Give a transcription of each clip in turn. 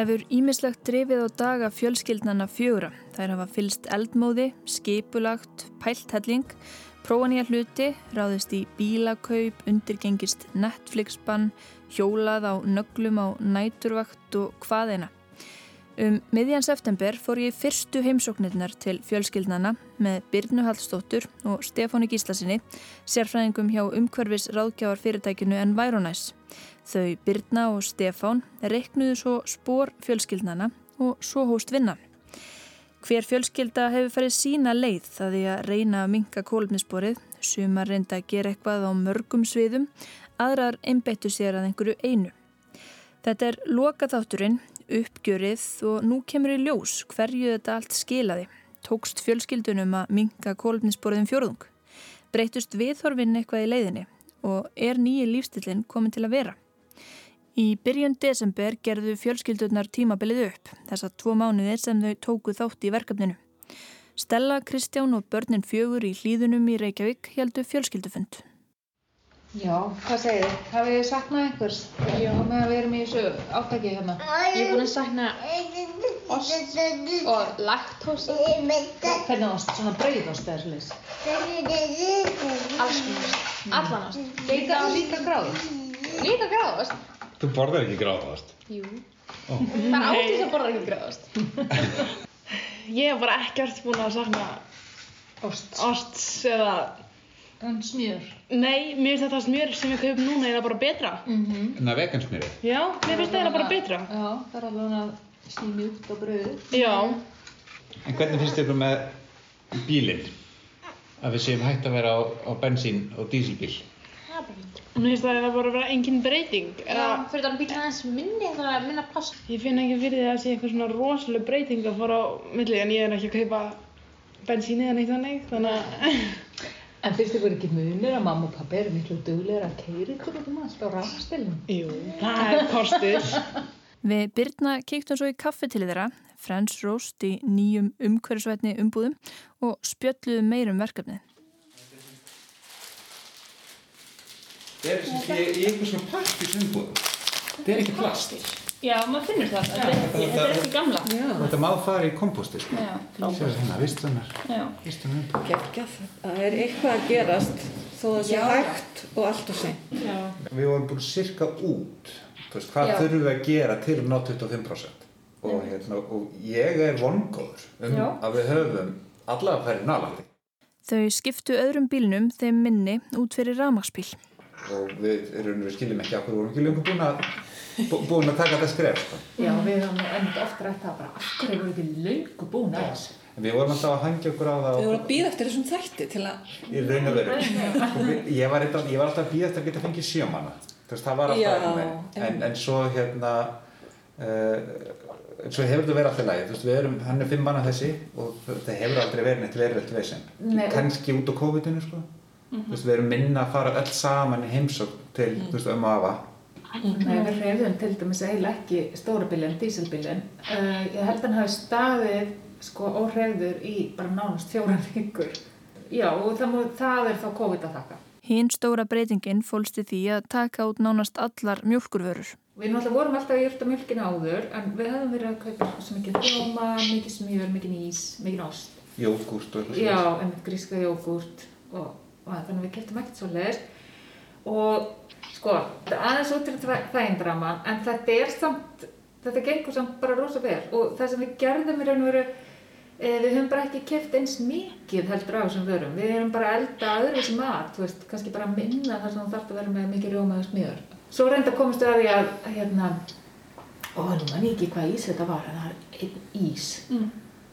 Það hefur ímislegt drefið á daga fjölskyldnana fjögra. Þær hafa fylst eldmóði, skipulagt, pælthelling, prófanýja hluti, ráðist í bílakaup, undirgengist Netflix-bann, hjólað á nöglum á næturvakt og hvaðina. Um miðjan september fór ég fyrstu heimsóknirnar til fjölskyldnana með Byrnu Hallstóttur og Stefáni Gíslasinni, sérfræðingum hjá umhverfis ráðgjafar fyrirtækinu Environise. Þau Byrna og Stefán reiknuðu svo spór fjölskyldnana og svo hóst vinnan. Hver fjölskylda hefur farið sína leið það því að reyna að minka kólumnisporið, sumar reynda að gera eitthvað á mörgum sviðum, aðrar einbeittu sér að einhverju einu. Þetta er lokaþátturinn, uppgjörið og nú kemur í ljós hverju þetta allt skilaði. Tókst fjölskyldunum að minka kólumnisporið um fjörðung. Breytust viðhorfinn eitthvað í leiðinni og er nýji lífstillin komin til að vera. Í byrjun desember gerðu fjölskyldurnar tímabilið upp, þessa tvo mánuðir sem þau tóku þátt í verkefninu. Stella, Kristján og börnin fjögur í hlýðunum í Reykjavík heldu fjölskyldufund. Já, hvað segir þið? Hafið þið saknað einhvers? Já, með að við erum í þessu átæki hérna. Ég er búin að sakna ost og laktósa. Hvernig ost? Svona brauðost eða svolítið? Alls konar ost. Allan ost. Líka, líka gráðost? Líka gráðost? Þú borðar ekki gráðast? Jú. Það er áttið að borða ekki gráðost. Ég hef bara ekkert búin að sakna Ost. osts eða... En smjör? Nei, mér finnst þetta smjör sem ég kaup núna eiginlega bara betra. Mhm. En það er vegansmjörið? Já, mér finnst það eiginlega bara betra. Já, það er alveg að snými út á brauðið. Já, En hvernig finnst ykkur með bílinn? Að við séum hægt að vera á, á bensín og dísilbíl? Það bara fint. mér finnst það eiginlega bara að vera engin breyting. Já, Eða, fyrir þannig bíl aðeins minni, það er minna pláss. ég finn ekki fyrir því að sé eitthvað svona rosalega breyting að fara á milli en ég er ekki að kaupa bensín eða neitt þannig, þannig að... En finnst ykkur ekki munir að mamma og pappi eru miklu duglegar að keiri ykkur út um allt á rafstilum? Jú, það er kostur. Við Byrna kíktum svo í kaffi til þeirra, Friends Roast í nýjum umhverfisvætni umbúðum og spjöldluðum meirum verkefnið. Það er sem sé í einhvers svona pappisumbúðum. Þetta er ekki plast. Já, maður finnur það. Þetta er ekki, þetta er ekki gamla. Þetta má fara í komposti, sko. Já, Sér hérna, vistlunar. já. Vistlunar umbúð. Geggjað. Það er eitthvað að gerast þó það sé hægt og allt og seint. já. Við vorum búin sirka út, þú veist, hvað þurfum við að gera til að ná 25%? Og, hérna, og ég er vongóður um Já. að við höfum allavega færið nálandi. Þau skiptu öðrum bílnum þeim minni út fyrir ramagsbíl. Og við, erum, við skiljum ekki að hverju vorum ekki lengur búin að, bú- búin að taka þetta skref, sko. Já, við höfum ennum oft rætt það bara, af hverju voru ekki löngu búin að þessu? En við vorum alltaf að hangja okkur á það Þau og- voru að býða eftir þessum þætti til að... Í raun og veru. Sko, við- ég, var ég alltaf að býða eftir að geta fengið sjömanna. Þú veist, það var alltaf veginn. En, en svo hérna, uh, svo hefur þetta verið alltaf lægi. Þú veist, við erum, hann er fimm manna þessi og þetta hefur aldrei verið neitt verið veginn. Nei. Kanski út á COVID-19, sko. Þú veist, við erum minna að fara öll saman í heimsókn til, þú veist, ömmu og afa. Nei, við hreyfðum til dæmis eiginlega ekki stóra bílinn, dísilbílinn. Uh, ég held að hann hafi staðið sko óhreyfður í bara nánast fjóran vikur. Já, og það, mú, það er þá COVID að þakka. Hinn stóra breytingin fólst í því að taka út nánast allar mjölkurvörur. Við náttúrulega vorum alltaf að jörta mjölkina áður, en við höfum verið að kaupa svo mikið hljóma, mikið smjör, mikið ís, mikið ost. Jógúrt og eitthvað Já, en gríska jógurt og, og þannig að við keftum ekkert svo leiðis. Og sko, aðeins út fyrir þægindraman, en þetta er samt, þetta gengur samt bara rosa vel. Og það sem við gerðum í raun og veru, e, við höfum bara ekki keft eins mikið heldur á þessum vörum. Við erum bara að elda öðruvísi mat, þú veist, kannski bara minna þar sem þú þarf að vera með mikið rjóma og smjör. Svo reynda komist við að því að, hérna, ó, nú man ég ekki hvað ís þetta var, en það er ís.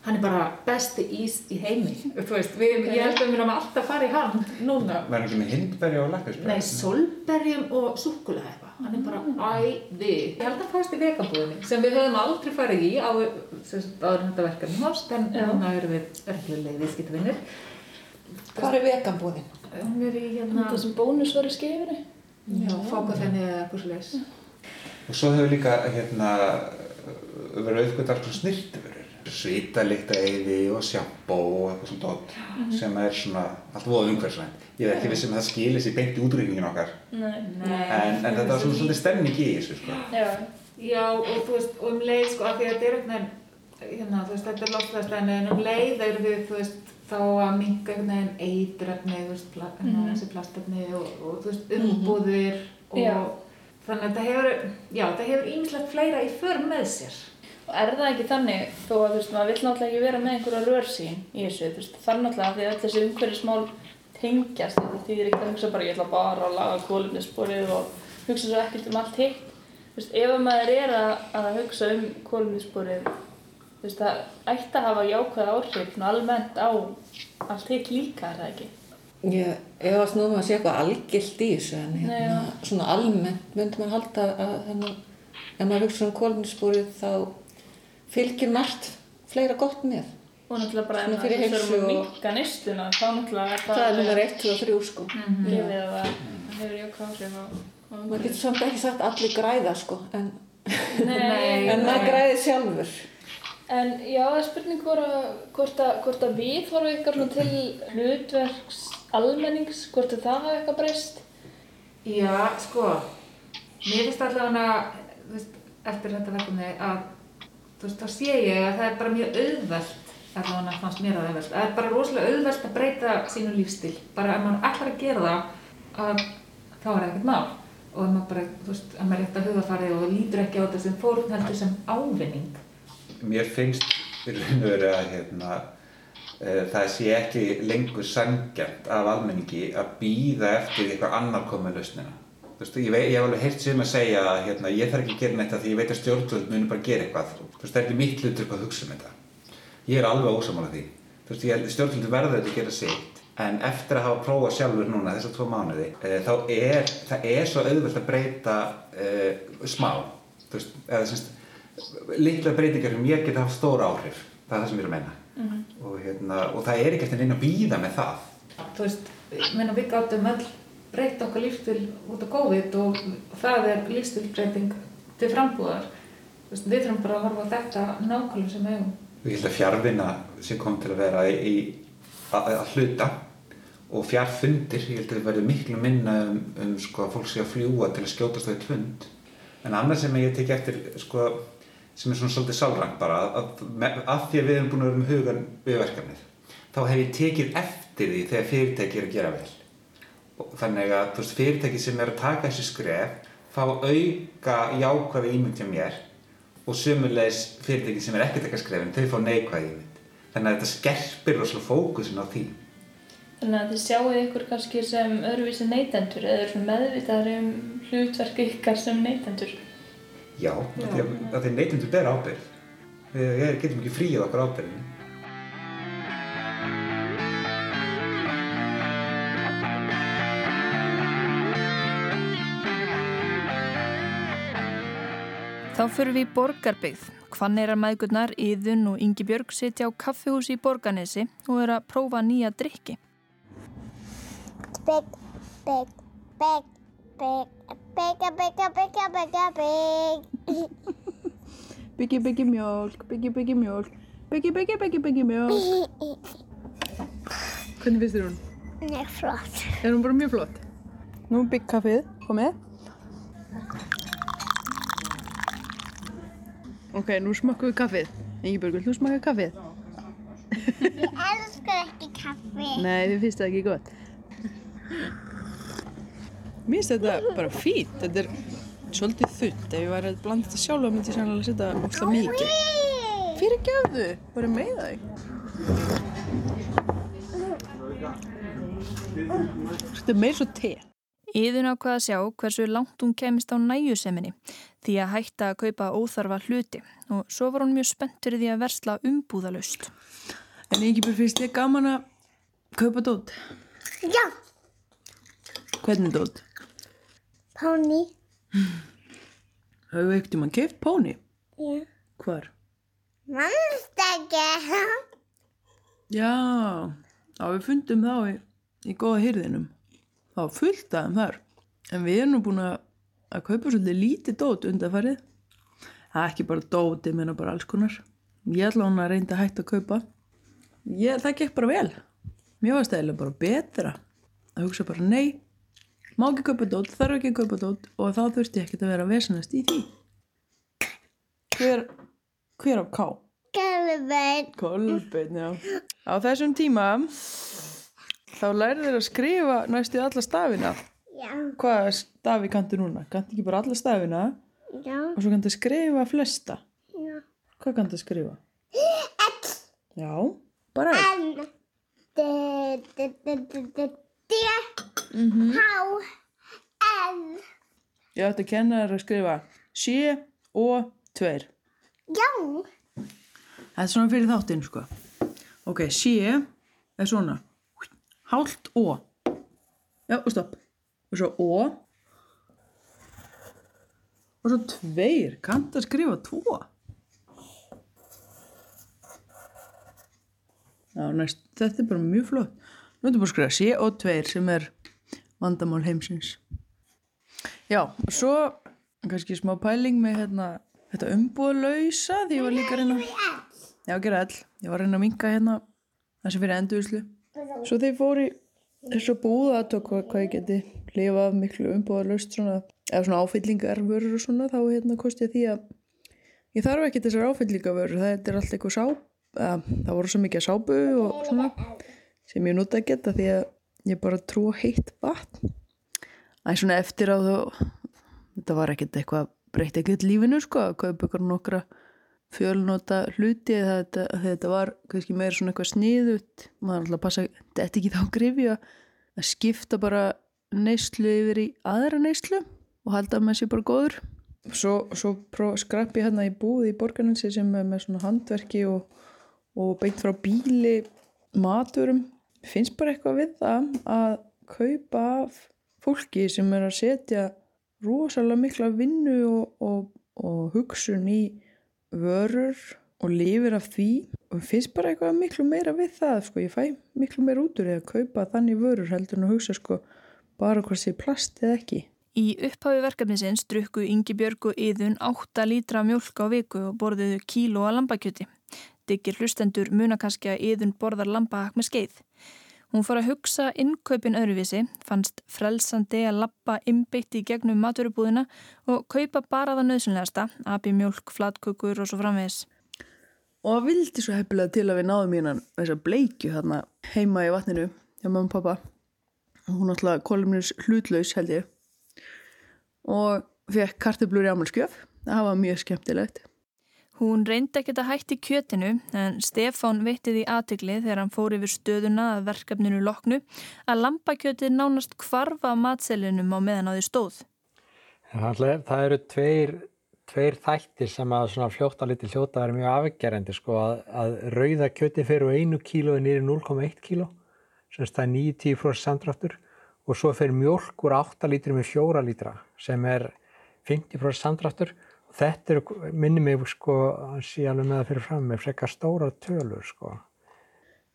Hann er bara besti ís í heimi, þú veist, við, ég held að við myndum alltaf fara í hann núna. Var hann ekki með hindberja og lakrispæri? Nei, solberjum og eitthvað, hann er bara æði. Ég held að fæst í vegabúðinni, sem við höfum aldrei farið í á, sem sagt, áður en þetta verkefni hófst, en núna erum við reglulega viðskiptavinnir. Hvað er veganbúðin? Hún er í hérna, Það sem bónus var í skeifinni. já, fókafenni eða eitthvað leiðis. Og svo hefur líka hérna verið auðvitað alls svona snirtifurur. Svítalikt eiði og sjampó og eitthvað svona dótt sem er svona allt voða umhverfisvænt. Ég veit ekki vissum að það skilir sér beint í útryggingin okkar. Nei. Nei, En, en þetta var svona svolítið stemning í þessu sko. Já. Já, og þú veist, og um leið, sko, af því að þetta er einhvern veginn, hérna, þú veist, þetta er loftslagsstæðin, en um leið eru við, þú veist, þá að minka einhvern veginn eitrefni, þú veist, pla, hérna, þessi plastefni og, og, þú veist, umbúðir og Já. þannig að þetta hefur, já, þetta hefur ýmislegt fleira í för með sér. Og er það ekki þannig, þó að þú veist, maður vill náttúrulega ekki vera með einhverja rörsýn í þessu, þú veist, það er náttúrulega því að þessi umhverfismál tengjast, þetta þýðir ekki að hugsa bara, ég ætla bara að laga kólumnissporið og hugsa svo ekkert um allt hitt. Þú veist, ef maður er að, að hugsa um kólumnissporið, þú veist, það ætti að hafa jákvæð áhrif svona almennt á allt hitt líka, er það ekki? Ég efast nú um að sé eitthvað algilt í þessu en hérna, svona almennt myndi maður halda að þannig, ef maður hugsa um kólninsbúrið þá fylgir margt fleira gott með. Og náttúrulega bara ef Svona maður fyrir hugsa um heilsu að minka neysluna, þá náttúrulega Það er 1, 2 og 3 sko. gefið að það hefur jákvæð áhrif á, á Maður getur samt ekki sagt allir græða sko en, Nei, en maður græði sjálfur. En já, það er spurning hvort að, hvort að, hvort að við horfum ykkar svona til hlutverks almennings, hvort að það hafa eitthvað breyst. Já, sko, mér finnst allavega, eftir þetta verkefni að, þú veist, þá sé ég að það er bara mjög auðvelt, allavega fannst mér það auðvelt, það er bara rosalega auðvelt að breyta sínu lífstíl, bara ef maður ætlar að gera það, að, þá er það ekkert mál. Og ef maður bara, þú veist, ef maður er rétt að hugafarið og lítur ekki á þetta sem fórn heldur sem ávinning. mér finnst veru að hérna, uh, það sé ekki lengur sangjant af almenningi að býða eftir eitthvað annar komið lausnina. Þú veist, ég, ég hef alveg heyrt sem að segja að hérna, ég þarf ekki að gera neitt af því ég veit að stjórnvöld munir bara gera eitthvað. Þú veist, það er ekki mitt hlutur hvað að hugsa um þetta. Ég er alveg ósamála því. Þú veist, ég held að stjórnvöldu verður þetta að gera sitt. En eftir að hafa prófað sjálfur núna þessar tvo mánuði, uh, þá er, það er svo auðvelt að breyta uh, smá. Þú veist, eða semst, litla breytingar sem ég geta haft stór áhrif það er það sem ég er að menna og, hérna, og það er ekki eftir neina að býða með það Þú veist, ég meina við gátum öll breytt okkar lífstil út á COVID og það er lífstilbreyting til frambúðar. Við þurfum bara að horfa á þetta nákvæmlega sem eigum. ég held að fjárvinna sem kom til að vera í, að, að hluta og fjárfundir, ég held að það verður miklu minna um, um sko, fólk sé að fljúa til að skjótast á eitt fund en annað sem ég tek eftir sko, sem er svona svolítið sálrænt bara að, að, því að við erum búin að vera með hugan við verkefnið þá hef ég tekið eftir því þegar fyrirtæki er að gera vel þannig að þú veist, fyrirtæki sem er að taka þessi skref fá auka jákvæði ímynd hjá mér og sömulegis fyrirtæki sem er ekki að taka skrefin þau fá neikvæði ímynd. Þannig að þetta skerpir rosalega fókusin á því. Þannig að þið sjáu ykkur kannski sem öðruvísi neytendur eða eru meðvitaðar um hlutverk ykkar sem neytendur. já, af því að, neytendur ber ábyrgð. Við, getum ekki fríið okkar ábyrgðin Þá fyrir við í Borgarbyggð. Hvanneirar maðgurnar, Íðun og Ingi Björg sitja á kaffihúsi í Borganesi og eru að prófa nýja drikki. Big, big, big, big, bigga, bigga, bigga, bigga, big. Byggi, byggi, mjólk, byggi, byggi, mjólk, byggi, byggi, byggi, byggi, mjólk. Hvernig finnst þér hún? Er flott. Er hún bara mjög flott? Nú er byggkaffið komið. Ok, nú smakkum við kaffið. Ingibjörg, vilt þú smakka kaffið? Ég elskar ekki kaffi. Nei, þið finnst það ekki gott. Mér finnst þetta bara fínt. Þetta er svolítið þund. Ef ég væri að blanda þetta sjálf, myndi ég sannlega setja ósla mikið. Fyrir gefðu, bara með þig. Þetta er meir svo te. Íðun ákvað að sjá hversu langt hún kemist á næjuseminni því að hætta að kaupa óþarfa hluti og svo var hún mjög spennt fyrir því að versla umbúðalust. En Ingibjörg finnst þið gaman að kaupa dót. Já, Hvernig dót? Póni. Hafðu ekkert um að keift póni? Já. Hvar? Mannst ekki. Já, á við fundum þá í, í góða hyrðinum. Var fullt af þeim þar. En við erum nú búin að, að kaupa svolítið lítið dót undanfarið. Það er ekki bara dót, ég meina bara alls konar. Ég ætla hún að reynda að hætta að kaupa. Ég, það gekk bara vel. Mér var stæðilega bara betra. Að hugsa bara nei, má ekki kaupa dót, þarf ekki að kaupa dót og þá þurfti ég ekkert að vera vesenast í því. Hver, hver á K? Kolbeinn. Kolbeinn, já. Á þessum tíma þá lærið þér að skrifa næstu alla stafina. Já. Hvaða stafi kanntu núna? Kanntu ekki bara alla stafina Já. og svo kanntu skrifa flesta. Já. Hvað kanntu að skrifa? Já, bara. N. D. D. D. Mhm. H. N. Ég ætti að kenna þér að skrifa sé og tveir. Já. Það er svona fyrir þáttinn, sko. Ok, sé er svona. Hált ó. Já, og stopp. Og svo ó. Og svo tveir. Kanntu að skrifa tvo? Já, næst. Þetta er bara mjög flott. Nú ertu bara að skrifa sé og tveir sem er vandamál heimsins. Já, og svo kannski smá pæling með hérna, þetta umbúðalausa því ég var líka að reyna Já, gera all. Ég var að reyna að minka hérna sem fyrir endurvislu. Svo þegar ég fór í þessu búða að tók hvað ég geti lifað miklu umbúðalaust svona, eða svona áfyllingarvörur og svona, þá hérna kosti því að ég þarf ekki þessar áfyllingarvörur, það er allt eitthvað sáp, að, það voru svo mikið sápu og svona sem ég nota að geta því að ég bara trú heitt vatn. Það er svona eftir á þó, þetta var ekkert eitthvað breytt ekkert lífinu sko, að kaupa ykkur nokkra fjölnota hluti eða þetta, þetta var kannski meira svona eitthvað sniðut maður alltaf passa, þetta ekki þá grifi að skipta bara neyslu yfir í aðra neyslu og halda að maður sé bara góður. Svo, svo pró, skrappi hérna í búð í borgarnansi sem er með svona handverki og, og beint frá bíli maturum. Finnst bara eitthvað við það að kaupa af fólki sem er að setja rosalega mikla vinnu og, og, og hugsun í vörur og lifir af því og finnst bara eitthvað miklu meira við það sko, ég fæ miklu meira út úr að kaupa þannig vörur heldur en að hugsa sko bara hvort sé plast eða ekki Í upphafi verkefnisins drukku Ingi Björg og Íðun 8 lítra mjölk á viku og borðuðu kíló að lambakjöti. Diggir hlustendur munakaskja Íðun borðar lambahak með skeið. Hún fór að hugsa innkaupin öðruvísi, fannst frelsandi að lappa innbeitt í gegnum maturubúðina og kaupa bara það nöðsynlegasta, abi mjölk, flatkökur og svo framvegis. og vildi svo heppilega til að við náðum hérna þessa bleikju þarna heima í vatninu hjá mamma og pappa hún alltaf kolumnus hlutlaus held ég. Og fekk kartöblur í ámælskjöf það var mjög skemmtilegt Hún reyndi ekkert að hætti kjötinu en Stefán veitti því aðtegli þegar hann fór yfir stöðuna að verkefninu loknu að lambakjötið nánast kvarfa matselinum á meðan á því stóð. Er- það eru tveir, tveir þættir sem að svona fljóta liti hljóta er mjög afgerandi sko að, að rauða kjöti fyrir einu kílói nýri 0,1 kíló sem er 90% samdráttur og svo fyrir mjölk úr 8 lítri með 4 lítra sem er 50% samdráttur þetta er, minni mig sko alveg með það fyrir fram með frekar stóra tölur sko.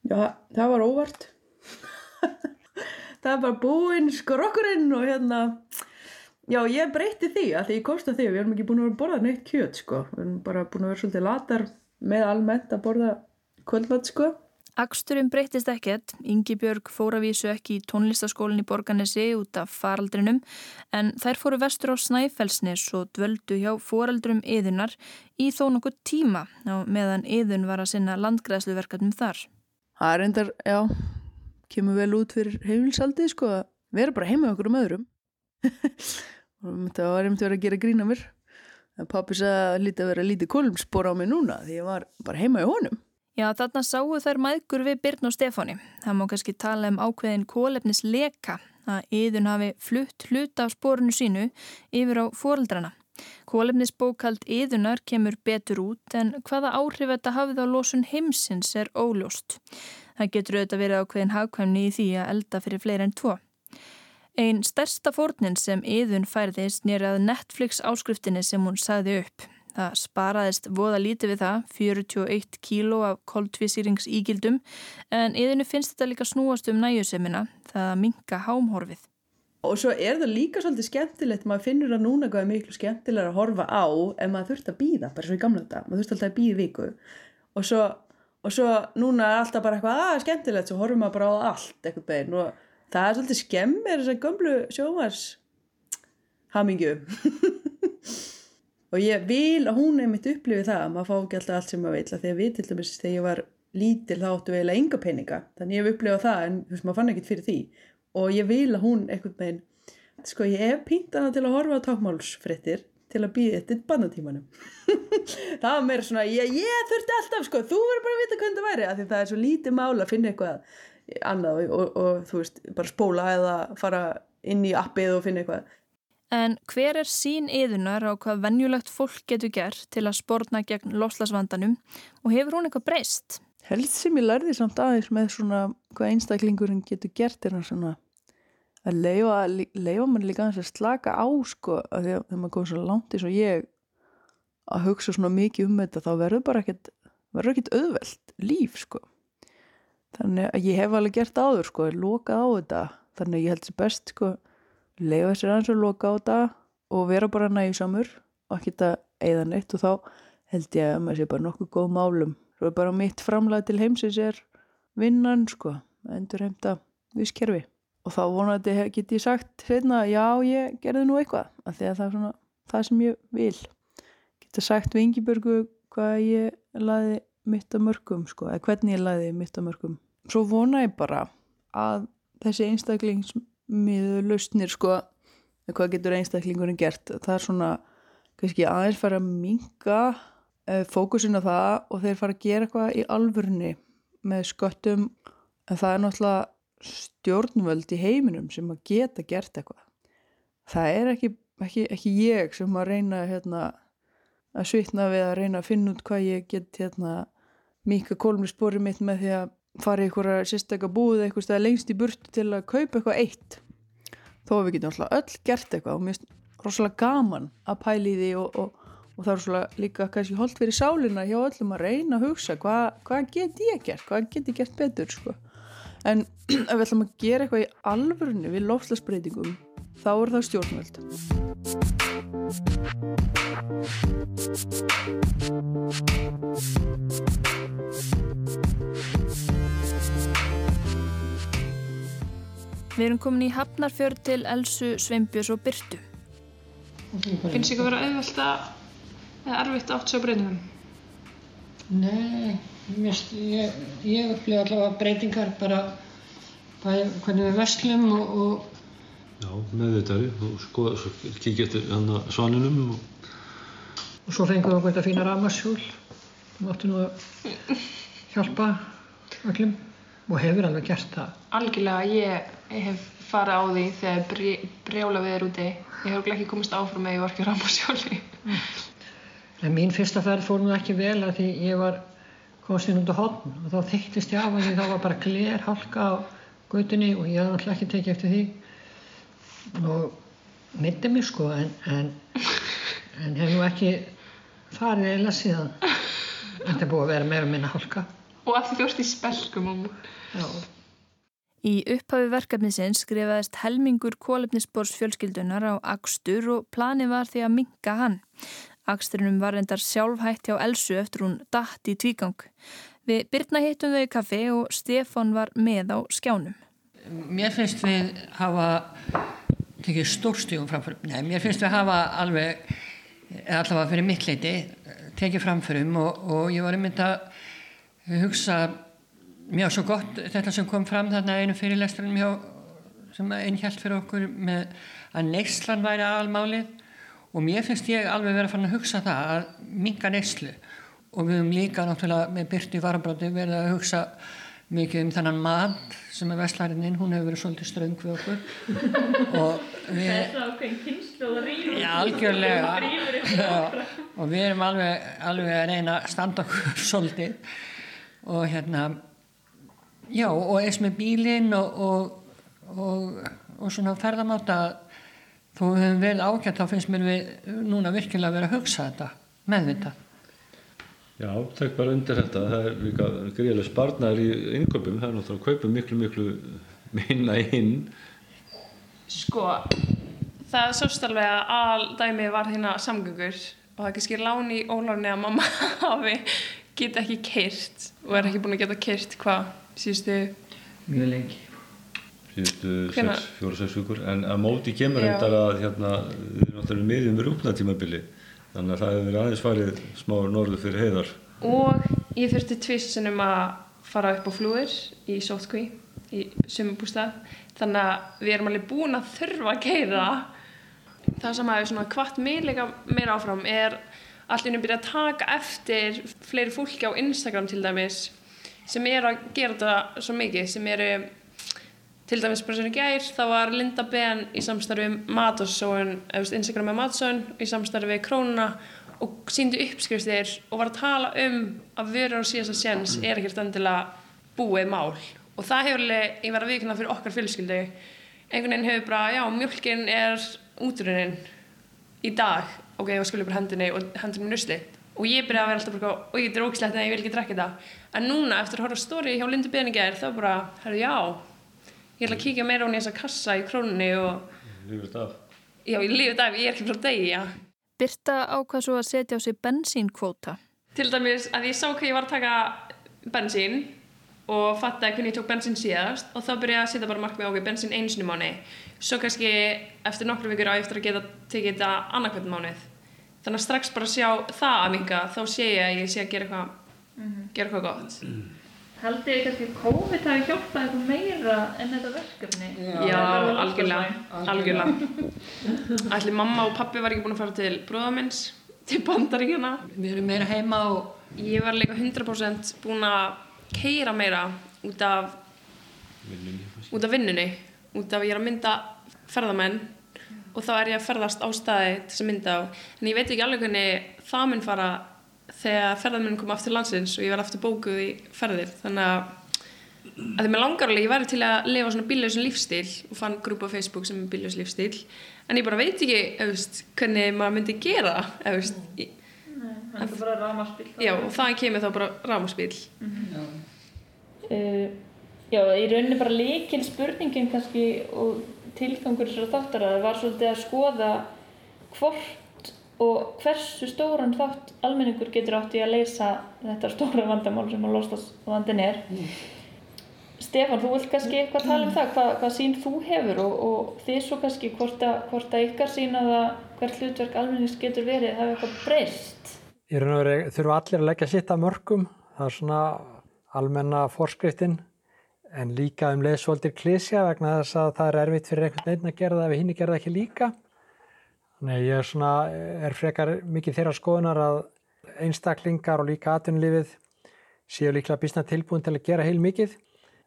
Já, það var óvart það bara búinn skrokkurinn og hérna já, ég breytti því að því ég komst að því við erum ekki búin að borða neitt kjöt sko. við erum bara búin að vera svolítið latar með almennt að borða kvöldmatt sko Aksturinn breytist ekkert, Ingi Björg fór að vísu ekki í tónlistaskólinn í Borganesi út af faraldrinum en þær fóru vestur á Snæfellsnes og dvöldu hjá foreldrum yðunar í þó nokkuð tíma meðan yðun var að sinna landgræðsluverkefnum þar. það er endar, já kemur vel út fyrir heimilsaldið sko. Að vera bara heima okkur um öðrum. Það var einmitt verið að gera grína mér. Pappi sagði að lítið að vera lítið kolumspor á mig núna því ég var bara heima í honum Já, þarna sáu þær mæðgur við Byrn og Stefáni. Það má kannski tala um ákveðin kólefnis leka að yðun hafi flutt hluta af spórinu sínu yfir á foreldrana. Kólefnisbókald yðunar kemur betur út en hvaða áhrif þetta hafið á losun heimsins er óljóst. Það getur auðvitað verið ákveðin hagkvæmni í því að elda fyrir fleiri en tvo. Einn stærsta fórnin sem yðun færðist nýrað Netflix áskriftinni sem hún sagði upp. Það sparaðist voða lítið við það, 41 kíló af koltvísýrings ígildum, en yðinu finnst þetta líka snúast um næjusemina, það að minka hámhorfið. Og svo er það líka svolítið skemmtilegt, maður finnur að núna hvað er miklu skemmtilega að horfa á ef maður þurft að býða, bara svo í gamla þetta, maður þurft alltaf að býða viku. Og svo, og svo núna er alltaf bara eitthvað, að skemmtilegt, svo horfum maður bara á allt eitthvað bein og það er svolítið skemmir þessar gömlu sjómars hamingju. og ég vil að hún einmitt upplifi það að maður fá ekki alltaf allt sem maður vil að við til dæmis þegar ég var lítil þá áttu við eiginlega enga peninga. Þannig ég hef upplifað það en þú veist maður fann ekkert fyrir því. Og ég vil að hún einhvern veginn sko ég hef pínt hana til að horfa á tákmálsfrettir til að býða eftir bannatímanum. Það var meira svona ég, ég þurfti alltaf sko, þú verður bara að vita hvernig það væri því það er svo lítið mál að finna eitthvað annað og, og, og þú veist bara spóla eða fara inn í appið og finna eitthvað En hver er sín yðunar á hvað venjulegt fólk getur gert til að spórna gegn loslasvandanum og hefur hún eitthvað breyst? Helst sem ég lærði samt aðeins með svona hvað einstaklingurinn getur gert er hann svona að leifa, leifa mann líka aðeins að slaka á sko að því að þegar maður kom svo langt eins og ég að hugsa svona mikið um þetta þá verður bara ekkert verður ekkert auðvelt líf sko þannig að ég hef alveg gert áður sko lokað á þetta þannig að ég held sér best sko leifa sér aðeins að loka á þetta og vera bara nægisamur og ekki þetta eða neitt. Og þá held ég að maður sé bara nokkuð góð málum. Svo er bara mitt framlega til heimsins er vinnan sko endur heimta vískerfi og þá vonandi get ég sagt hérna já ég gerði nú eitthvað af því að það er svona það sem ég vil. Geta sagt við Ingibörgu hvað ég laði mitt að mörgum sko eða hvernig ég laði mitt að mörgum svo vona ég bara að þessi einstaklingsmiðu lausnir sko. Hvað getur einstaklingurinn gert? Það er svona kannski aðeins fara að minga fókusin á það og þeir fara að gera eitthvað í alvörni með sköttum. En það er náttúrulega stjórnvöld í heiminum sem að geta gert eitthvað. Það er ekki, ekki, ekki ég sem að reyna hérna, að svitna við að reyna að finna út hvað ég get hérna, mika kólumlisbori mitt með því að fara í einhverja sérstakka búið eitthvað lengst í burtu til að kaupa eitthvað eitt þó að við getum alltaf öll gert eitthvað og mér finnst rosalega gaman að pæli því og, og, og það er rosalega líka kannski holdt fyrir sálina hjá öllum að reyna að hugsa hvað hva get ég gert, hvað get ég gert betur sko. En ef við ætlum að gera eitthvað í alvörunni við lofslagsbreytingum þá er það stjórnvöld Við erum komin í Hafnarfjörð til Elsu, Sveinbjörns og Byrtu. Finnst ykkur vera auðvelt að eða erfitt átt svo breytingum? Nei, mest, ég, ég upplifa allavega breytingar bara bæði hvernig við vestlum og, og Já, meðvitaðri og skoða, svo kíkja eftir hann að svaninum og og svo fengum við okkur þetta fína rafmaskjól sem áttu nú að hjálpa öllum og hefur alveg gert það. Algjörlega, ég, ég hef farið á því þegar brí, brjála við er úti. Ég hef ekki komist áfram með ég var ekki rámasjóli. En mín fyrsta ferð fór nú ekki vel að því ég var komst inn út á hodn og þá þyktist ég af að því þá var bara gler hálka á gautunni og ég hafði alltaf ekki tekið eftir því og myndi mig sko en, en, en hef nú ekki farið eða síðan þetta er búið að vera meira minna hálka Og að þú ert í spelkum á múl. Já. Í upphafi verkefnisins skrifaðist helmingur kólefnisbors fjölskyldunar á Akstur og planið var því að minka hann. Aksturinnum var endar sjálfhætt hjá Elsu eftir hún datt í tvígang. Við byrna hittum þau í kaffi og Stefan var með á skjánum. Mér finnst við hafa tekið stórstígum framförum. Nei, mér finnst við hafa alveg, eða allavega fyrir mitt leiti, tekið framförum og, og ég var einmitt að hugsa mjög svo gott þetta sem kom fram þarna einu fyrirlestranum hjá sem einhjalt fyrir okkur með að neyslan væri aðalmálið. Og mér finnst ég alveg verið að fara að hugsa það að minga neyslu. Og við höfum líka náttúrulega með Byrti Varabráti verið að hugsa mikið um þennan mat sem er vestlarinninn, hún hefur verið svolítið ströng við okkur. Og við Það er svona ákveðin kynslu og rýfur Já, algjörlega. Já, og við erum alveg, alveg að reyna að standa okkur svolítið og hérna já, og eins með bílinn og, og, og, og svona ferðamáta þó við höfum verið ágætt þá finnst mér við núna virkilega að vera að hugsa þetta meðvita Já, tek bara undir þetta, það er líka greiðilega sparnar í innköpum, það er náttúrulega að kaupa miklu, miklu minna inn. Sko, það sást alveg að al dæmi var hérna samgöngur og það er kannski láni í óláni að mamma hafi geta ekki keirt og er ekki búin að geta keirt hvað síðustu mjög lengi. Síðustu Hvenær? 4-6 vikur, en að móti kemur endar að hérna, við erum náttúrulega miðjum rúknatímabili Þannig að það hefur verið aðeins farið smá norður fyrir heiðar. og ég þurfti tvist sinnum að fara upp á flúir í sótkví í sumubústað þannig að við erum alveg búin að þurfa að keira það sem hefur svona hvart mig líka meira áfram er allir byrja að taka eftir fleiri fólki á Instagram til dæmis sem er að gera þetta svo mikið sem eru til dæmis bara sem í gær þá var Linda Ben í samstarfi við Matasóun Instagram með Matasóun í samstarfi Krónuna og síndi uppskriftir og var að tala um að vörur á síðasta séns er ekkert endilega búið mál. Og það hefur alveg, ég var að vikna fyrir okkar fjölskyldu einhvern veginn hefur bara, já, mjölkin er útrunnin í dag ok, og skulle bara hendinni og hendinni nusli og ég byrjaði að vera alltaf bara, og ég er ógislegt en ég vil ekki drekka þetta en núna, eftir að horfa á stóri hjá Lindu Beninger þá bara, herru, já ég ætla að kíkja meira hún í þessa kassa í krónunni og Lífið af. já, ég lífið dag, ég er ekki frá degi, já Birta ákvað svo að setja á sig bensínkvóta. til dæmis að ég sá hvað ég var að taka bensín og fattaði hvernig ég tók bensín síðast og þá byrjaði ég að setja bara markmið okkur bensín einu sinni í mánu svo kannski eftir nokkru vikur á ég eftir að geta tekið þetta annarkvæmt mánuð. Þannig að strax bara sjá það að minga þá sé ég að ég sé að gera eitthvað gera eitthvað gott. Haldið þið kannski að COVID hafi hjálpað eitthvað meira en þetta verkefni? Já, algjörlega, algjörlega. Ætli mamma og pappi var ekki búin að fara til bróðamins til bandaríkjana Við erum meira heima og Ég var líka 100% búin að keira meira út af út af vinnunni. Út af ég er að mynda ferðamenn og þá er ég að ferðast á staði til þess að mynda á. En ég veit ekki alveg hvernig það mun fara þegar ferðamenn koma aftur landsins og ég verð aftur bókuð í ferðir. Þannig að því mér langar alveg, ég væri til að lifa svona bílausin lífstíl og fann grúpa á Facebook sem er bílaus lífstíl. En ég bara veit ekki efust, hvernig maður myndi gera efust, ég, Það er bara rámaspil. já, og það kemur þá bara rámaspíl Uh, já, í rauninni bara líkil spurningin kannski og tilgangur þessara þáttar að það var svolítið að skoða hvort og hversu stóran þátt almenningur getur átt í að leysa þetta stóra vandamál sem að losast vandin er. Stefán, þú vilt kannski eitthvað tala um það, hvað, hvað sín þú hefur og, og þið svo kannski hvort að, hvort að ykkar sína það hvert hlutverk almennings getur verið, hafa eitthvað breyst. Í raun og veru þurfa allir að leggja sitt að mörgum, það er svona almenna forskriftin, en líka um leiðsvoldir klísja vegna þess að það er erfitt fyrir einhvern veginn að gera það ef hinn gera það ekki líka. Þannig að ég er, svona, er frekar mikið þeirra skoðunar að einstaklingar og líka atvinnulífið séu líklega bísna tilbúin til að gera heil mikið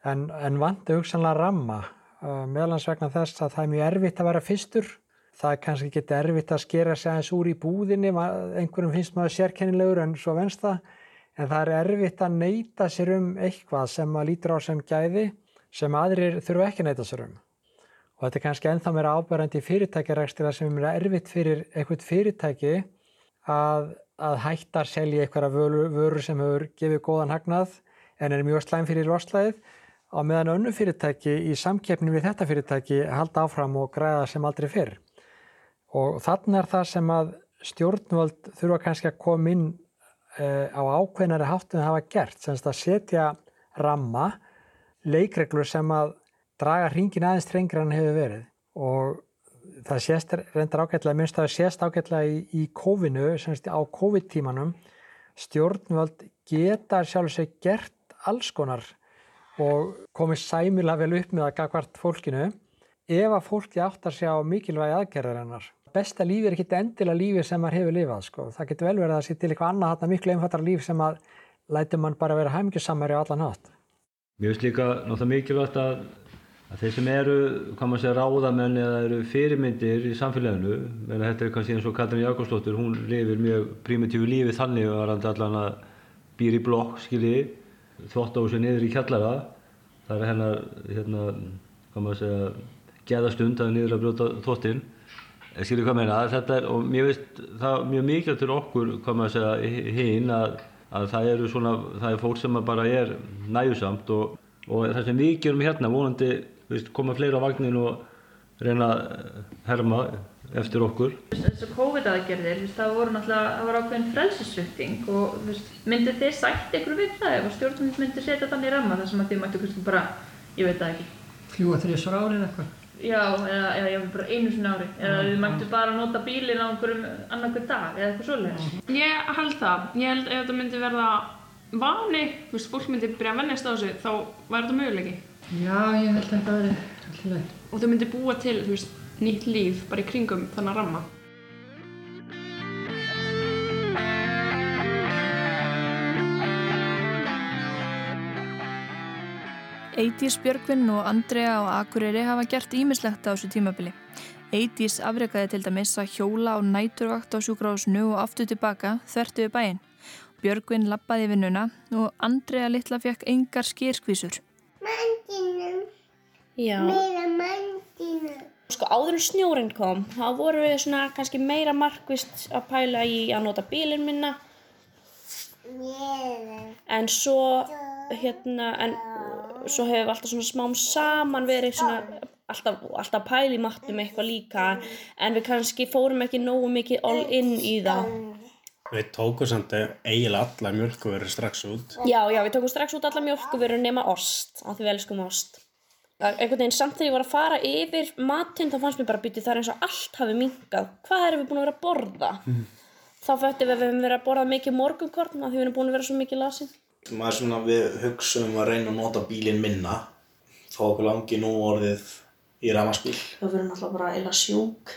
en, en vandu hugsanlega ramma. Uh, meðlans vegna þess að það er mjög erfitt að vera fyrstur. Það er kannski ekki erfitt að skera sig aðeins úr í búðinni einhverjum finnst maður sérkennilegur en svo venst það en það er erfitt að neyta sér um eitthvað sem maður lítur á sem gæði sem aðrir þurfa ekki að neyta sér um og þetta er kannski ennþá meira ábærandi í fyrirtækjarækstina sem er erfitt fyrir eitthvað fyrirtæki að, að hætta að selja eitthvað vöru, vöru sem hefur gefið góðan hagnað en er mjög slæm fyrir loslæðið á meðan önnu fyrirtæki í samkeppni við þetta fyrirtæki halda áfram og græða sem aldrei fyrr. Og þannig er það sem að stjórnvöld þurfa kannski að koma inn á ákveðnari háttum að hafa gert, semst að setja ramma, leikreglur sem að draga hringin aðeins trengri en hefur verið. Og það sést reyndar ágætlega, minnst það sést ágætlega í, í COVID-nu, semst á COVID-tímanum, stjórnvöld geta sjálfsög gert alls konar og komið sæmilag vel upp með að gagvart fólkinu ef að fólki áttar sig á mikilvægi aðgerðar hennar. Besta lífi er ekki endilega lífi sem maður hefur lifað. Sko. Það getur vel verið að það sé til eitthvað annað þarna miklu einfattara líf sem að læti mann bara vera hæmingjusamari á allan hátt. Mér finnst líka náttúrulega mikilvægt að, að þeir sem eru, segja, ráðamenn eða eru fyrirmyndir í samfélaginu, menn þetta er kannski eins og Katrin Jakobsdóttir, hún lifir mjög primitífu lífi þannig og er allan að býr í blokk, skilji, þvótt á þessu niður í kjallara. Það er hennar, hérna, geðastund að niður að brjóta þvóttinn. Skilju hvað meina, þetta er, og mér finnst það mjög mikilvægt fyrir okkur, hvað maður segja, hinn að, að það eru svona, það er fólk sem bara er næjusamt og, og það sem við gerum hérna, vonandi, veist, koma fleiri á vagnin og reyna að herma eftir okkur. Þessu COVID-aðgerðir, það voru náttúrulega, það var ákveðin frelsisvökting og myndir þið sætt ykkur við það ef stjórnum myndir setja þannig ramma þar sem að þið mættu kannski bara, ég veit það ekki. Fljúa þrjusar árið eitthvað. Já, eða, eða ég bara einu sinni ári. Eða þið mættu bara nota bílinn á einhverjum annarkvæð dag eða eitthvað svoleiðis. Ég held það. Ég held ef þetta myndi verða vani, þú veist, fólk myndi byrja að vennast á þessu, þá væri þetta möguleiki. Já, ég held að þetta verði alltaf leið. Og þau myndi búa til, þú veist, nýtt líf bara í kringum þannig ramma. Eidís Björgvinn og Andrea og Akureyri hafa gert ímislegt á þessu tímabili. Eidís afreikaði til dæmis að hjóla á næturvakt á sjúkrahúsinu og aftur tilbaka þvertu við bæinn. Björgvinn lappaði vinnuna og Andrea litla fekk engar skýrskvísur. Mandinum. Já. Meira mandinum. Sko áður en snjórin kom, þá vorum við svona kannski meira markvist að pæla í að nota bílinn minna. En svo, hérna, en svo hefur við alltaf svona smám saman verið svona alltaf, alltaf í matnum eitthvað líka. En við kannski fórum ekki nógu mikið all in í það. Við tókum samt eiginlega alla mjölkuverið strax út. Já, já, við tókum strax út alla mjölkuverur nema ost, af því við elskum ost. Einhvern veginn samt þegar ég var að fara yfir matinn þá fannst mér bara býtið það er eins og allt hafi mingað. Hvað erum við búin að vera að borða? Mm. Þá fættum við að við hefum verið að borða mikið morgunkorn af því við erum búin að vera svo mikið lasin. Maður svona við hugsaum að reyna að nota bílinn minna. Þó okkur langi nú orðið í ramaspíl. Þá verðum alltaf bara eila sjúk.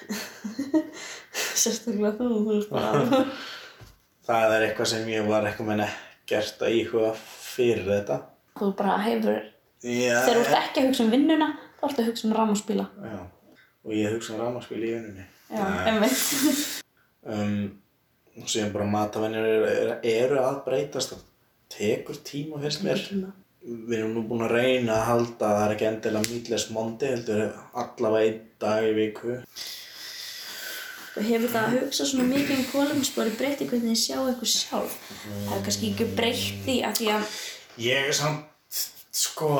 Sérstaklega þú, þú veist bara. Það er eitthvað sem ég var eitthvað með nekkert að íhuga fyrir þetta. þú bara hefur, Já, þegar þú ert ekki að hugsa um vinnuna, þá ertu að hugsa um rámaspíla. Já, og ég hugsa um ramaspíl í vinnunni. Já, einmitt. Um, og síðan bara matavennir eru að breytast. Það tekur tíma fyrst mér. Við erum nú búin að reyna að halda að það er ekki endilega meatless monday, heldur allavega einn dag í viku. Og hefur það að hugsa svona mikið um kólumspori breytti hvernig þið sjá eitthvað sjálf. Það er kannski ekki breytt því að því að Ég er samt, sko,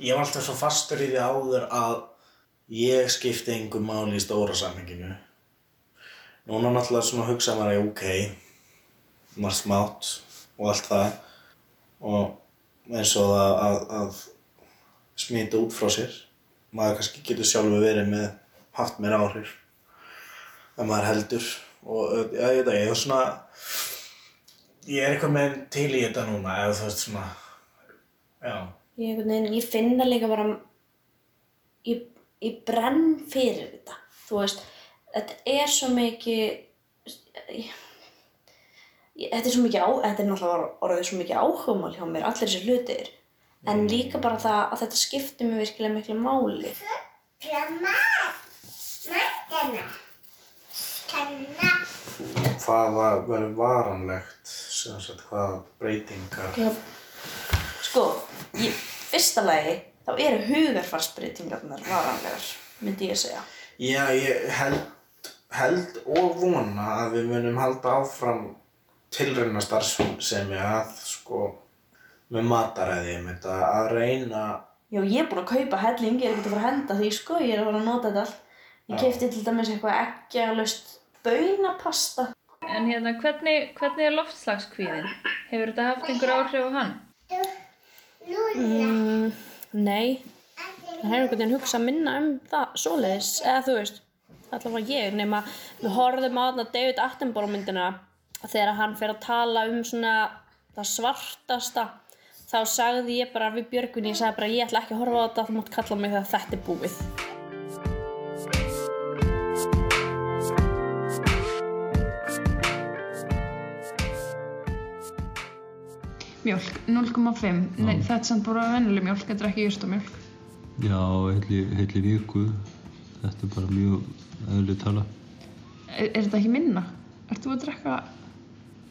ég var alltaf svo fastur í því áður að ég skipti einhver máli í stóra samhenginu. Núna náttúrulega svona hugsa maður að ok, maður smátt og allt það og eins og að, að, að smita út frá sér. Maður kannski getur sjálfur verið með haft mér áhrif ef maður heldur og já, ég er svona ég er eitthvað með til í þetta núna eða þú veist svona ég, veginn, ég finn það líka bara, ég, ég brenn fyrir þetta. Þú veist, þetta er svo mikið, ég, ég, þetta er svo mikið á, þetta er náttúrulega orðið svo mikið áhugamál hjá mér, allir þessi hlutir. En líka bara það að þetta skiptir mér virkilega miklu máli. Hvað var, verður varanlegt sem sagt hvað breytingar Já. Sko, í fyrsta lagi, þá eru hugarfarsbreytingarnar varanlegar, myndi ég segja. já, ég held, held og vona að við munum halda áfram tilrauna starfsemi að sko með mataræði með þetta að reyna Já, ég er búin að kaupa helling, ég er ekkert að fara að henda því, sko, ég er að fara að nota þetta allt. Ég kefti til dæmis eitthvað eggjalust baunapasta. En hérna, hvernig, hvernig er loftslagskvíðin? Hefur þetta haft einhver áhrif á hann? Mm, nei, það hefur einhvern veginn hugsað minna um það, svoleiðis, eða þú veist, allavega ég, nema við horfðum á þarna David Attenborough myndina þegar hann fer að tala um svona það svartasta, þá sagði ég bara við Björgun, ég sagði bara ég ætla ekki að horfa á þetta, þú mátt kalla mig þegar þetta er búið. Mjólk, 0,5. Nei, þetta er samt bara vennileg mjólk, þetta er ekki jurtamjólk. Já, heilli, heilli viku. Þetta er bara mjög eðlið tala. Er, er þetta ekki minna? Ert þú að drekka?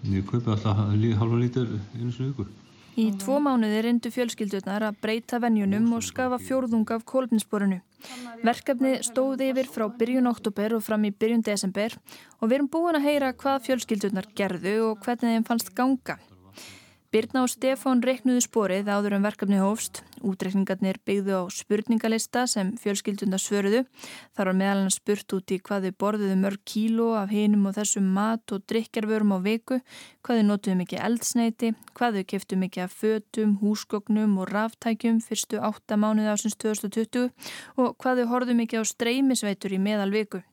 Ég kaupi alltaf hálfa lítur einu í viku. Í tvo mánuði reyndu fjölskyldurnar að breyta venjunum og skafa fjórðung af kólpinsporinu. Verkefni stóði yfir frá byrjun oktober og fram í byrjun desember og við erum búin að heyra hvað fjölskyldurnar gerðu og hvernig þeim fannst ganga. Birna og Stefán reiknuðu sporið áður en verkefni hófst. Útreikningarnir byggðu á spurningalista sem fjölskyldunda svöruðu. Þar var meðal hann spurt út í hvað þau borðuðu mörg kíló af hinum og þessum mat og drikjarvörum á viku, hvað þau notuðu mikið eldsneiti, hvað þau keftu mikið af fötum, húsgögnum og ráftækjum fyrstu átta mánuði ásins 2020 og hvað þau horfðu mikið á streymisveitur í meðal viku.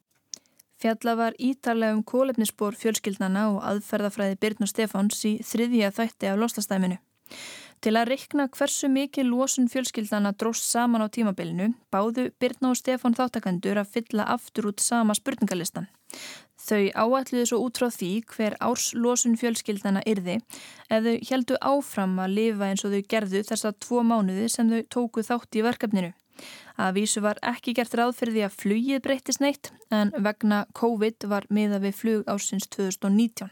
Fjalla var ítarlega um kólefnisspor fjölskyldnana og aðferðafræði Birn og Stefáns í þriðja þætti af losastæminu. Til að reikna hversu mikið losun fjölskyldana dróst saman á tímabilinu báðu Birna og Stefán þáttakandur að fylla aftur út sama spurningalistan. Þau áætluðu svo út frá því hver árs losun fjölskyldana yrði ef þau heldu áfram að lifa eins og þau gerðu þessa tvo mánuði sem þau tóku þátt í verkefninu. Að vísu var ekki gert ráð fyrir því að flugið breytist neitt en vegna COVID var miða við flug ásins 2019.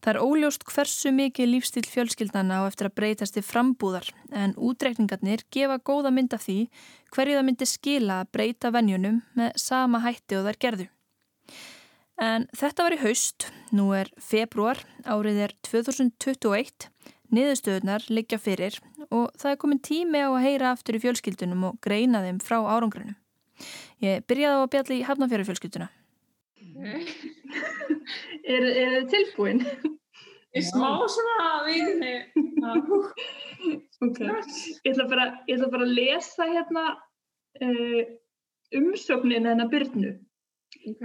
Það er óljóst hversu mikið lífstil fjölskyldana á eftir að breytast til frambúðar en útreikningarnir gefa góða mynd af því hverju það myndi skila að breyta venjunum með sama hætti og þær gerðu. En þetta var í haust, nú er februar, árið er 2021 Niðurstöðunar liggja fyrir og það er komin tími á að heyra aftur í fjölskyldunum og greina þeim frá árangrunum. Ég byrjaði á að bjalla í hafnafjara fjölskylduna. Er þið tilbúin? Ég smá svona veginni. ok, ég ætla bara, ég ætla bara að lesa hérna uh, umsögnin hennar byrnu. Ok.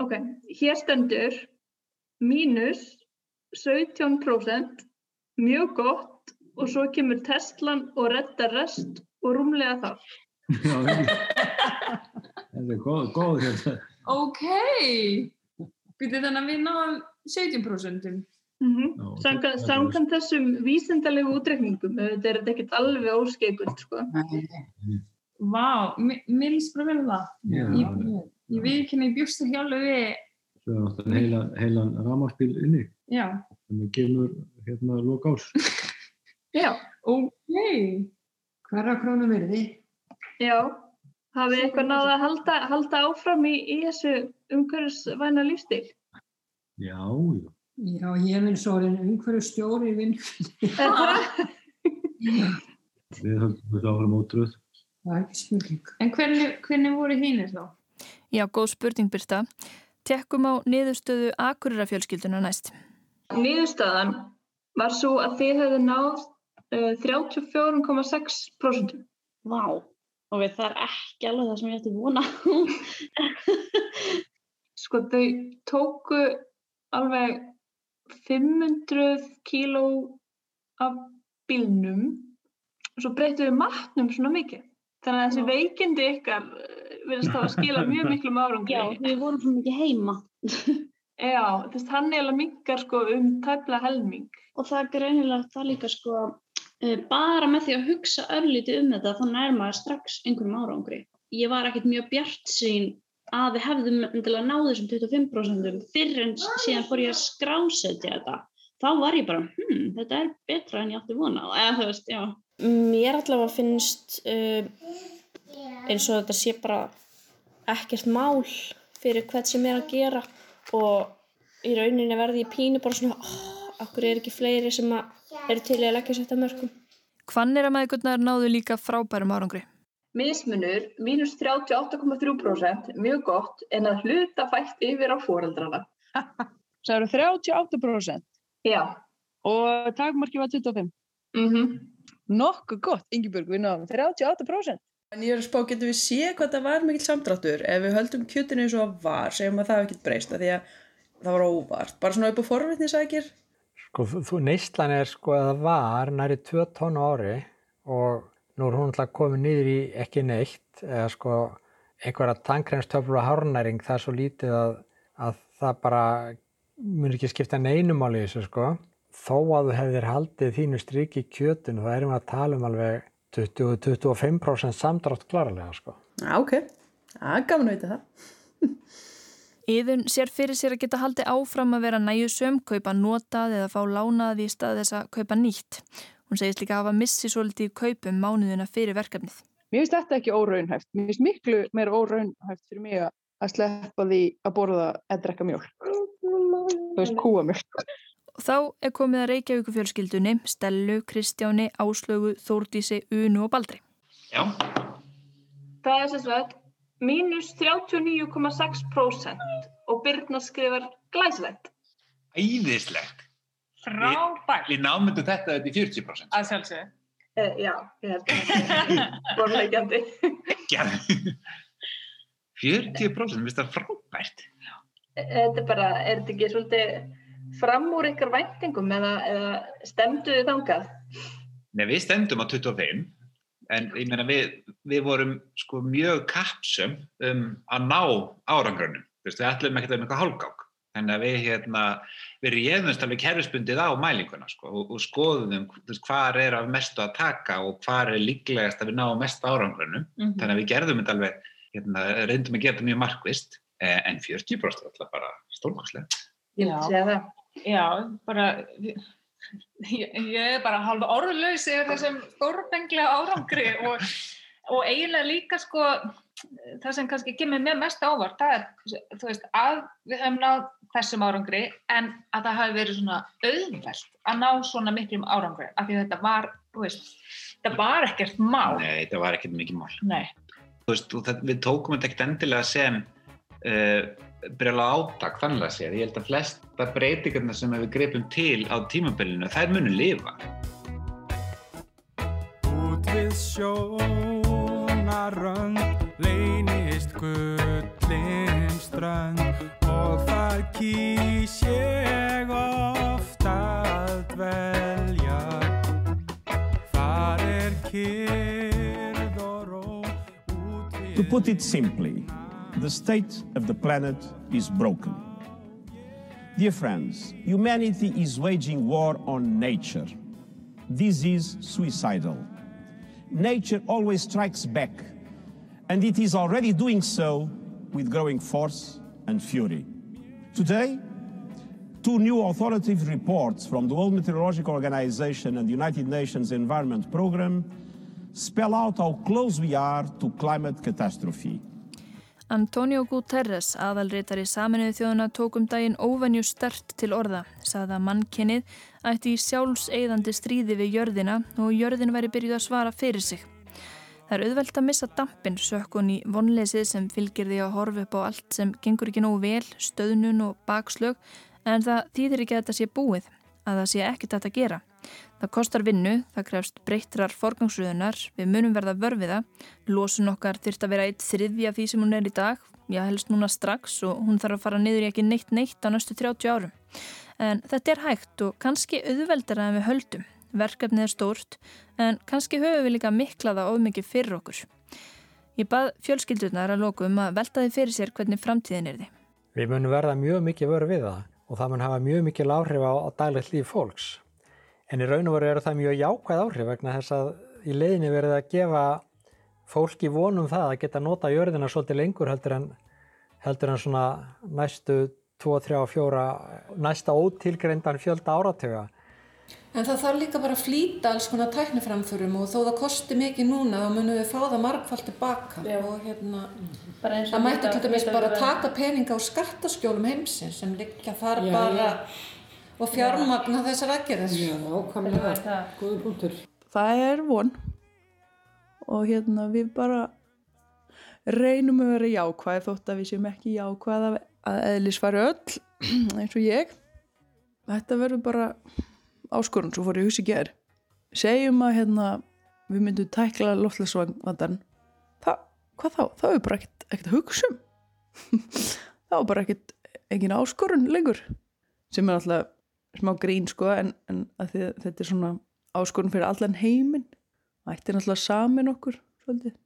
Ok, hér stendur mínus 17% mjög gott og svo kemur Teslan og reddar rest og rúmlega það. Já, þetta er góð, góð hérna. Ok. Býttu þannig að við náðum 17%. Mm -hmm. Samkvæmt samkvæm þessum vísindalegu útreikningum, þetta er þetta ekkert alveg óskegult, sko. Vá, mér líst bara vel um það. Ég, viðkynna í bjústu hjálpu við, Svo er náttúrulega heila, heilan rafmagnsbíl inni. já, Þannig að kemur hérna lók ás. Já. Ok. Hverra krónum er þið? Já, hafið eitthvað náða að halda, halda áfram í, í þessu umhverfisvæna lífstil? Já, já. Já, ég vil svo en umhverju stjóri vinn. Við höfum þetta áfram ótröð. Það er ekki spurning. En hvernig, hvernig voru hínir þá? Já, góð spurning Birta. Tekkum á niðurstöðu Akureyra fjölskylduna næst. Niðurstaðan var svo að þið hefðu náð uh, 34,6%. Vá, ok, það er ekki alveg það sem ég ætti vona. Sko þau tóku alveg 500 kíló af bílnum og svo breyttu við matnum svona mikið. Þannig að þessi veikindi ykkar verðist þá að skila mjög miklum árangri. Já, við vorum svo mikið heima. Já, þess að hann eiginlega mingar sko um tæpla helming. Og það er greinilegt það líka sko, uh, bara með því að hugsa örlítið um þetta þá nær maður strax einhverjum árangri. Ég var ekkert mjög bjart sín að við hefðum endilega náð þessum 25% fyrir en síðan fór ég að skrásetja þetta. Þá var ég bara, hm, þetta er betra en ég átti vona á, eða þú veist, já. Mér allavega finnst uh, eins og þetta sé bara ekkert mál fyrir hvert sem er að gera og í rauninni verði ég pínu bara svona oh, okkur er ekki fleiri sem að eru til að leggja sér þetta mörgum. Hvannir að maðurgurnar náðu líka frábærum árangri? Mismunur, mínus 38,3%, mjög gott, en að hluta fætt yfir á foreldrana. Það eru 38%? Já. Og takmarki var 25%? Mhm. Mm Nokkuð gott, Ingeborg, við náðum 38%. En ég er að spá, getum við séð hvað það var mikill samdráttur ef við höldum kjötinu eins og það var, segjum að það hef ekkert breyst, af því að það var óvart. Bara svona upp á forvitnisækir. Sko, þú neyslan er sko að það var næri 2 tónu ári og nú er hún alltaf komið niður í ekki neitt eða sko einhverja tankrenstöflu og hárnæring það er svo lítið að, að það bara mun ekki skipta neinum áli þessu sko. Þó að þú hefðir haldið þínu stryki kjötinu þá erum við að tala um alveg 20-25% samdrátt klarlega sko. Já, ok. Það er gaman að vita það. Íðun sér fyrir sér að geta haldið áfram að vera næjusum, kaupa notað eða fá lánað í stað þess að kaupa nýtt. Hún segist líka að hafa missið svolítið í kaupum mánuðina fyrir verkefnið. Mér finnst þetta ekki óraunhæft. Mér finnst miklu meira óraunhæft fyrir mig að sleppa því að borða eða drekka mjölk. Þú veist, kúamjölk. Og þá er komið að Reykjavíku fjölskyldunni, Stellu, Kristjáni, Áslögu, Þórdísi, Unu og Baldri. Já. Það er sem sagt mínus 39,6% og Birna skrifar glæslegt. Æðislegt. Frábært. Við námyndum þetta þetta í 40%. Að sjálfsögðu. Uh, já, ég held að borlegjandi. Gerð. 40% finnst það frábært. Þetta er bara, er þetta ekki svolítið fram úr ykkar væntingum eða, eða stemdu þið þangað? Nei, við stemdum á 25 en ég meina við, við vorum sko mjög kapsum um að ná árangrunum. Við ætlum ekki að vera með eitthvað hálfgák. Þannig að við, hérna, við réðumst alveg kerfisbundið á mælinguna sko, og, og skoðum hvað er af mestu að taka og hvað er líklegast að við náum mest árangrunum. Mm -hmm. Þannig að við gerðum þetta alveg, hérna, reyndum að gera þetta mjög markvist en 40% er alltaf bara stórkvæmslega. Ég vil segja það. Já, bara, ég, ég er bara halva orðlaus yfir þessum stórfenglega árangri og, og eiginlega líka sko það sem kannski kemur mér mest ávart það er, veist, að við höfum náð þessum árangri en að það hafi verið svona auðvelt að ná svona miklum árangri af því þetta var, veist, þetta var ekkert mál. Nei, þetta var ekkert mikið mál. Nei. Þú veist, við tókum þetta ekkert endilega sem uh, brjála átak þannig að séð. Ég held að flesta breytingarna sem við greipum til á tímabilinu, þær munum lifa. Út við sjónarönd leynist gullin strönd og þar kýs ég oft að dvelja. Þar er kyrð og ró út við... To put it simply, the state of the planet is broken. Dear friends, humanity is waging war on nature. This is suicidal. Nature always strikes back, and it is already doing so with growing force and fury. Today, two new authoritative reports from the World Meteorological Organization and the United Nations Environment Programme spell out how close we are to climate catastrophe. Antonio Guterres, aðalritari saminuðu þjóðuna, tók um daginn óvenju stert til orða, sagði að mannkinnið ætti í sjálfseiðandi stríði við jörðina og jörðin væri byrjuð að svara fyrir sig. Það er auðvelt að missa dampin, sökkun í vonleysið sem fylgir því að horfa upp á allt sem gengur ekki nógu vel, stöðnun og bakslög, en það þýðir ekki að þetta sé búið, að það sé ekkert að þetta gera. Það kostar vinnu, það krefst breyttrar forgangsröðunar, við munum verða vörfiða, losun okkar þurft að vera eitt þriðja því sem hún er í dag, já helst núna strax og hún þarf að fara niður í ekki neitt neitt á næstu 30 árum. En þetta er hægt og kannski auðveldara en við höldum. Verkefnið er stórt, en kannski höfum við líka miklaða of mikið fyrir okkur. Ég bað fjölskyldurnar að lokum að velta þið fyrir sér hvernig framtíðin er þið. Við munum verða mjög mikið það og það mun hafa mjög mikið áhrif á, á fólks. En í raun og veru eru það mjög jákvæð áhrif vegna þess að í leiðinni verið að gefa fólki vonum það að geta nota jörðina svolítið lengur heldur en, heldur en svona næstu 2, 3, 4, næsta ótilgreindan fjölda áratöga. En það þarf líka bara að flýta alls konar tækniframförum og þó það kosti mikið núna þá munum við fá það margfald tilbaka Já. og hérna það mætti til dæmis bara að taka peninga á skattaskjólum heimsins sem líka þar Já, bara. Og fjármagna þessar aðgerðis. Já, ákvæmlega, góður punktur. Það er von og hérna við bara reynum að vera jákvæð þótt að við séum ekki jákvæð að eðlisfari öll eins og ég. Þetta verður bara áskorun svo fór ég hugsi ger segjum að hérna við myndum tækla loftlæsvandan hvað þá? Það er bara ekkert, ekkert að hugsa um það var bara ekkert engin áskorun lengur sem er alltaf smá grín sko en, en þetta er svona áskorun fyrir allan heiminn. Það ætti náttúrulega samin okkur svolítið.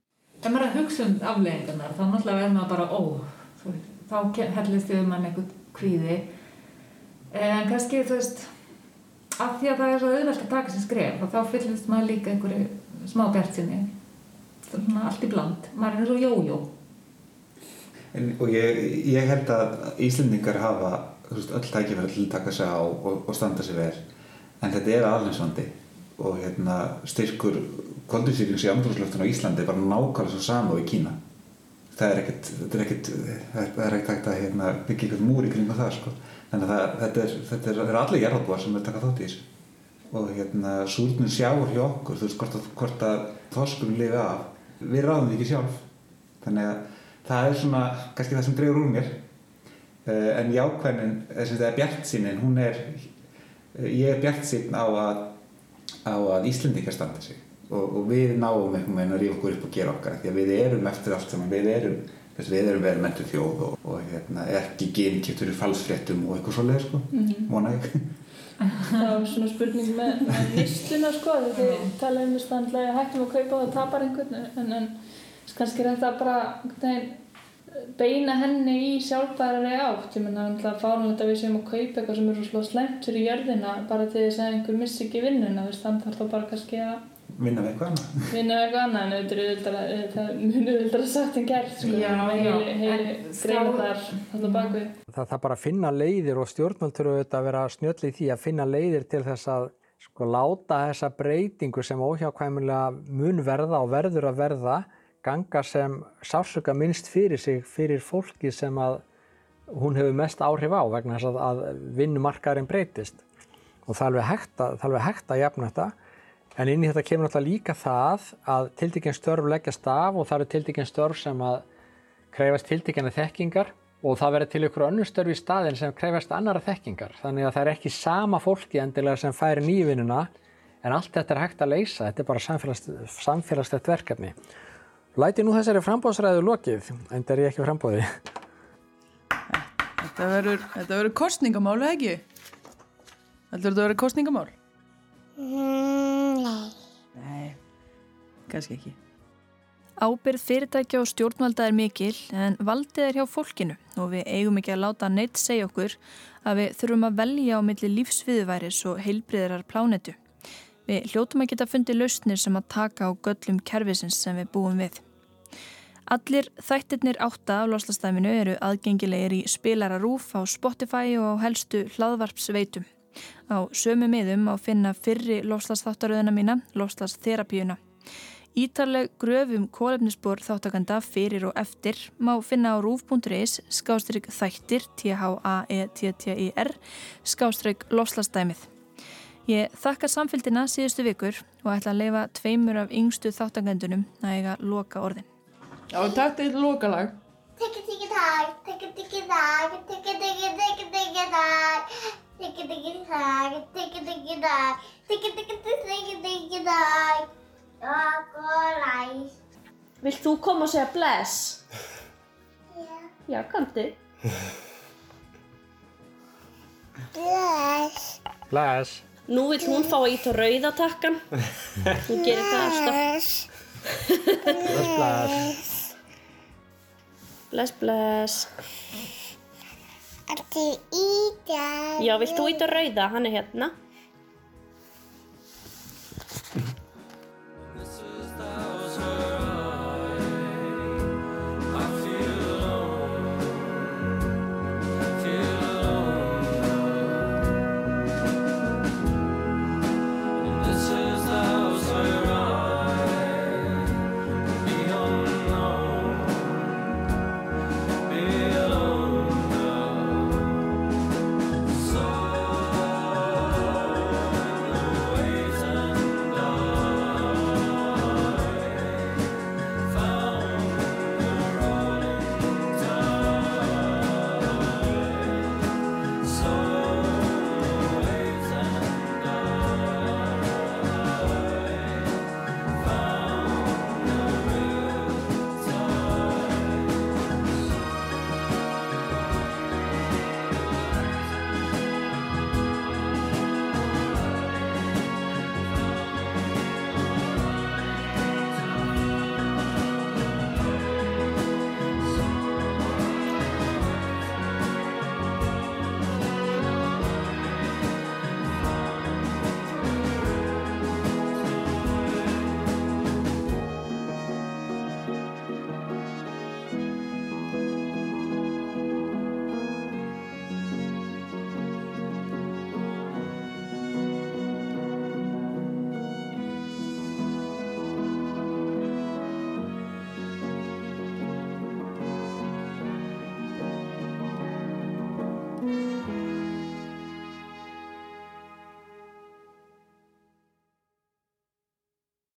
Ef maður er að hugsa um afleggingarnar þá náttúrulega verður maður bara ó þá hellist við mann eitthvað kvíði. En kannski þú veist af því að það er svo auðvelt að taka sér skref og þá fyllist maður líka einhverju smá bjart sinni svona allt í bland, maður er svo jójó. Og ég, ég held að Íslendingar hafa öll tækifæri til að taka sig á og, og standa sig verð en þetta er alveg og hérna, styrkur koldusýrings í andrúrslöftun á Íslandi bara nákvæmlega svo sama og í Kína það er ekkert, er það er ekkert hægt að hérna, byggja einhvern múr í kringu það sko. Þannig að það, þetta er, þetta er, er allir jarðabúar sem er taka þátt í þessu. Og hérna, súrnum sjáur hjá okkur, þú veist, hvort að, hvort að þorskum lifi af, við ráðum því ekki sjálf. Þannig að það er svona, kannski það sem dregur úr mér. Uh, en jákvæðnin, þess að það er bjartsýnin, hún er, uh, ég er bjartsýn á að, á að Íslendingar standa sig. Og, og við náum einhvern veginn að rífa okkur upp og gera okkar því að við erum eftir allt saman, við erum þess, við erum verið mentur þjóð og, og hérna, ekki genkjöptur í falsfréttum og eitthvað svolítið sko, Mhm. vona ég. Það var svona spurning með, með vissluna sko, þegar þið tala um þess að það hættum að kaupa og það tapar einhvern en, en kannski er þetta bara einhvern veginn beina henni í sjálfbærari átt. Ég menna það er fáránlegt að við séum að kaupa eitthvað sem eru svona slengt fyrir jörðina bara til þess að einhver missi ekki vinnuna þannig þarf þá bara kannski að vinna við eitthvað annað. vinna við eitthvað annað en auðvitað er það er mjög auðvitað sagt en gert sko, Já, heili, já, heili greina þar alltaf bakvið Það þarf bara að finna leiðir og stjórnvöld þurfa auðvitað að vera snjöll í því að finna leiðir til þess að sko láta þessa breytingu sem óhjákvæmulega mun verða og verður að verða ganga sem sársöka minnst fyrir sig fyrir fólki sem að hún hefur mest áhrif á vegna þess að, að vinnumarkaðurinn breytist. Og það er alveg hægt að, jafna þetta. En inn í þetta kemur náttúrulega líka það að tiltekinn störf leggjast af og það eru tiltekinn störf sem að krefast tiltekina þekkingar og það verður til ykkur önnur störf í staðin sem krefast annara þekkingar. Þannig að það er ekki sama fólki endilega sem færi nývinuna en allt þetta er hægt að leysa, þetta er bara samfélags, samfélagslegt verkefni. Læti nú þessari frambóðsræðu lokið, en það er ég ekki frambóði. Þetta verður, þetta verður kostningamál, eða ekki? Þetta verður kostningamál? Mm, nei. Nei, kannski ekki. Ábyrð fyrirtækja og stjórnvalda er mikil en valdið er hjá fólkinu og við eigum ekki að láta neitt segja okkur að við þurfum að velja á milli lífsviðværis og heilbriðarar plánetu. Við hljótum að geta fundið lausnir sem að taka á göllum kerfisins sem við búum við. Allir þættirnir átta af loslastæminu eru aðgengilegir í spilara rúf á Spotify og á helstu hlaðvarpsveitum. Á sömu miðum á finna fyrri loslastáttaröðuna mína, loslastherapíuna. Ítarleg gröfum kólefnisbor þáttakanda fyrir og eftir má finna á rúf.is skástrygg þættir T-H-A-E-T-T-I-R skástrygg loslastæmið. Ég þakka samfélgina síðustu vikur og ætla að leifa tveimur af yngstu þáttakendunum að eiga loka orðin. Já, takk til lokalag. Tikki tikki tak, tikki tikki tak, tikki tikki tikki tikki tak, tikki tikki tak, tikki tikki tak, tikki tikki tikki tikki tak. Chocolate. Vilt þú koma og segja bless? Já. Já, kanntu. Bless. Bless. Nú vill hún fá að íta rauðatakkan. Hún gerir það alltaf. Bless, bless. Bless, bless. Ertu í það? Já, vilt þú íta rauða? Hann er hérna.